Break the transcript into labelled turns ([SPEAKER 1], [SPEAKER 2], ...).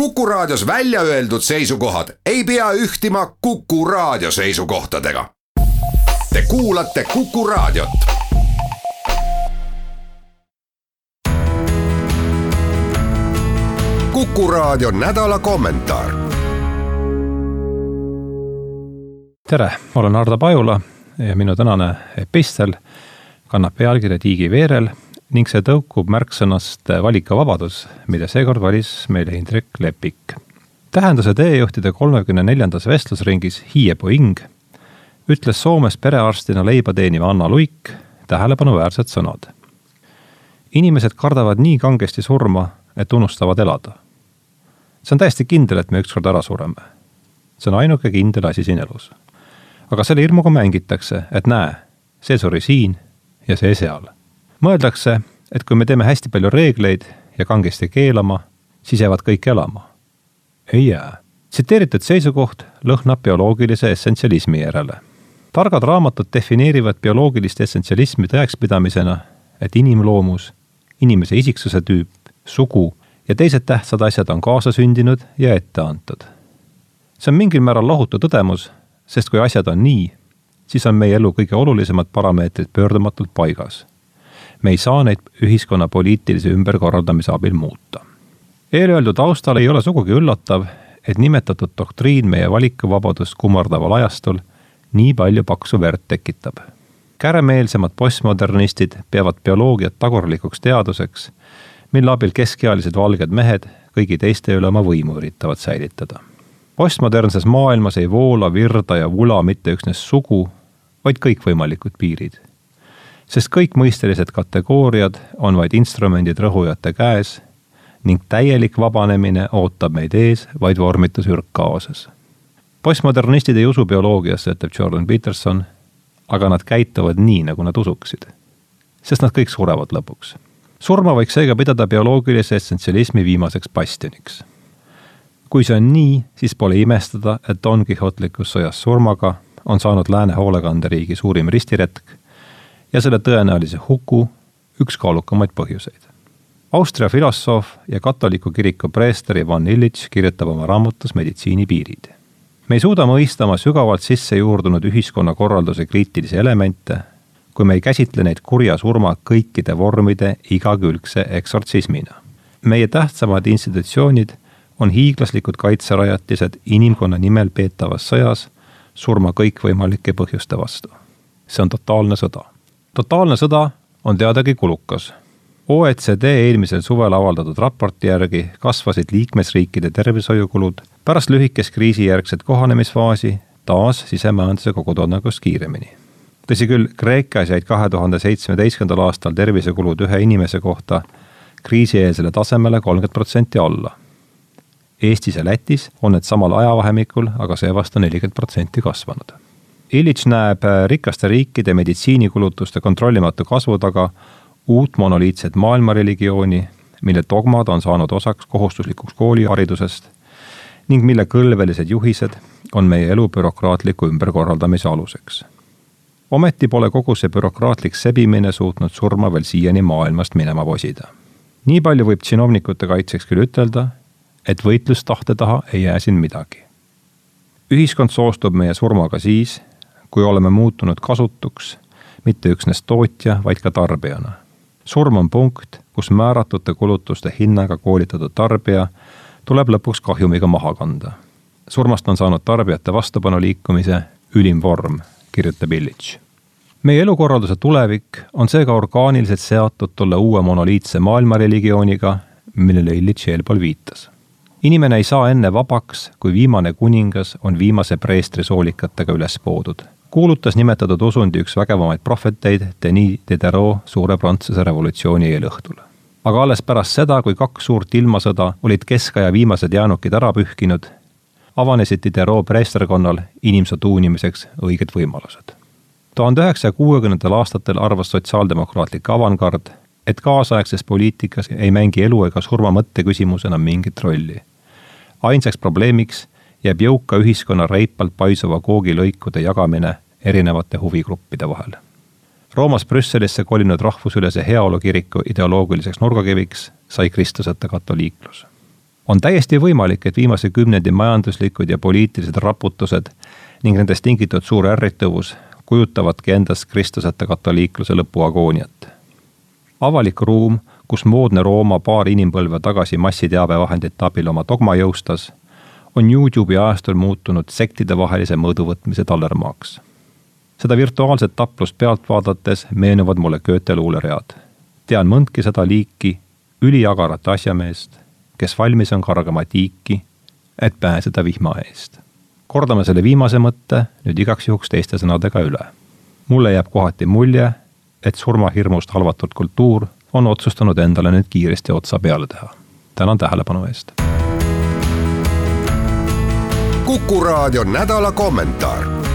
[SPEAKER 1] Kuku Raadios välja öeldud seisukohad ei pea ühtima Kuku Raadio seisukohtadega. Te kuulate Kuku Raadiot. kuku Raadio nädala kommentaar.
[SPEAKER 2] tere, olen Ardo Pajula ja minu tänane epistel kannab pealkirja Tiigi veerel ning see tõukub märksõnast valikuvabadus, mille seekord valis meile Indrek Lepik. tähenduse teejuhtide kolmekümne neljandas vestlusringis Hiiepo Ing ütles Soomes perearstina leiba teeniva Anna Luik tähelepanuväärsed sõnad. inimesed kardavad nii kangesti surma, et unustavad elada. see on täiesti kindel, et me ükskord ära sureme. see on ainuke kindel asi siin elus. aga selle hirmuga mängitakse, et näe, see suri siin ja see seal mõeldakse, et kui me teeme hästi palju reegleid ja kangesti keelama, siis jäävad kõik elama. ei jää. tsiteeritud seisukoht lõhnab bioloogilise essentsialismi järele. targad raamatud defineerivad bioloogilist essentsialismi tõekspidamisena, et inimloomus, inimese isiksuse tüüp, sugu ja teised tähtsad asjad on kaasasündinud ja ette antud. see on mingil määral lahutu tõdemus, sest kui asjad on nii, siis on meie elu kõige olulisemad parameetrid pöördumatult paigas me ei saa neid ühiskonna poliitilise ümberkorraldamise abil muuta. eelöeldu taustal ei ole sugugi üllatav, et nimetatud doktriin meie valikuvabadust kummardaval ajastul nii palju paksu verd tekitab. käremeelsemad postmodernistid peavad bioloogiat tagurlikuks teaduseks, mille abil keskealised valged mehed kõigi teiste üle oma võimu üritavad säilitada. postmodernses maailmas ei voola, virda ja vula mitte üksnes sugu, vaid kõikvõimalikud piirid sest kõik mõistelised kategooriad on vaid instrumendid rõhujate käes ning täielik vabanemine ootab meid ees vaid vormitus ürgkaoses. postmodernistid ei usu bioloogiasse, ütleb Jordan Peterson, aga nad käituvad nii, nagu nad usuksid. sest nad kõik surevad lõpuks. surma võiks seega pidada bioloogilise essentsialismi viimaseks bastioniks. kui see on nii, siis pole imestada, et Don Quixotlikus sõjas surmaga on saanud lääne hoolekanderiigi suurim ristiretk ja selle tõenäolise huku üks kaalukamaid põhjuseid. Austria filosoof ja katoliku kiriku preester Ivan Illich kirjutab oma raamatus Meditsiini piirid. me ei suuda mõista oma sügavalt sisse juurdunud ühiskonnakorralduse kriitilisi elemente, kui me ei käsitle neid kurja surma kõikide vormide igakülgse eksortsismina. meie tähtsamad institutsioonid on hiiglaslikud kaitserajatised inimkonna nimel peetavas sõjas surma kõikvõimalike põhjuste vastu. see on totaalne sõda totaalne sõda on teadagi kulukas. OECD eelmisel suvel avaldatud raporti järgi kasvasid liikmesriikide tervishoiukulud pärast lühikest kriisijärgset kohanemisfaasi taas sisemajanduse kogutoodangust kiiremini. tõsi küll, Kreekas jäid kahe tuhande seitsmeteistkümnendal aastal tervisekulud ühe inimese kohta kriisieelsele tasemele kolmkümmend protsenti alla. Eestis ja Lätis on need samal ajavahemikul aga seevastu nelikümmend protsenti kasvanud Illich näeb äh, rikaste riikide meditsiinikulutuste kontrollimatu kasvu taga uut monoliitset maailmareligiooni, mille dogmad on saanud osaks kohustuslikuks kooliharidusest ning mille kõlbelised juhised on meie elu bürokraatliku ümberkorraldamise aluseks. ometi pole kogu see bürokraatlik sebimine suutnud surma veel siiani maailmast minema posida. nii palju võib tsinovnikute kaitseks küll ütelda, et võitlustahte taha ei jää siin midagi. ühiskond soostub meie surmaga siis, kui oleme muutunud kasutuks mitte üksnes tootja, vaid ka tarbijana. surm on punkt, kus määratute kulutuste hinnaga koolitatud tarbija tuleb lõpuks kahjumiga maha kanda. surmast on saanud tarbijate vastupanu liikumise ülim vorm, kirjutab Illich. meie elukorralduse tulevik on seega orgaaniliselt seotud tolle uue monoliitse maailmareligiooniga, millele Illich eelpool viitas inimene ei saa enne vabaks, kui viimane kuningas on viimase preestri soolikatega üles poodud kuulutas nimetatud usundi üks vägevamaid prohveteid Denis Diderot suure Prantsuse revolutsiooni eelõhtul. aga alles pärast seda, kui kaks suurt ilmasõda olid keskaja viimased jäänukid ära pühkinud, avanesid Diderot preesterkonnal inimsõdu uunimiseks õiged võimalused. tuhande üheksasaja kuuekümnendatel aastatel arvas sotsiaaldemokraatlik avangard, et kaasaegses poliitikas ei mängi elu ega surma mõtteküsimus enam mingit rolli. ainsaks probleemiks jääb jõuka ühiskonna reipalt paisuva koogilõikude jagamine erinevate huvigruppide vahel. Roomas Brüsselisse kolinud rahvusülese heaolu kiriku ideoloogiliseks nurgakiviks sai kristlaseta katoliiklus. on täiesti võimalik, et viimase kümnendi majanduslikud ja poliitilised raputused ning nendest tingitud suur ärrituvus kujutavadki endast kristlasete katoliikluse lõpuagooniat. avalik ruum, kus moodne Rooma paar inimpõlve tagasi massiteabevahendite abil oma dogma jõustas, on Youtube'i ajastul muutunud sektidevahelise mõõduvõtmise tallermaaks. Seda virtuaalset taplust pealt vaadates meenuvad mulle Goethe luuleread. tean mõndki seda liiki üliagarat asjameest, kes valmis on kargama tiiki, et pääseda vihma eest kordame selle viimase mõtte nüüd igaks juhuks teiste sõnadega üle. mulle jääb kohati mulje, et surmahirmust halvatud kultuur on otsustanud endale nüüd kiiresti otsa peale teha. tänan tähelepanu eest.
[SPEAKER 1] kuku raadio nädala kommentaar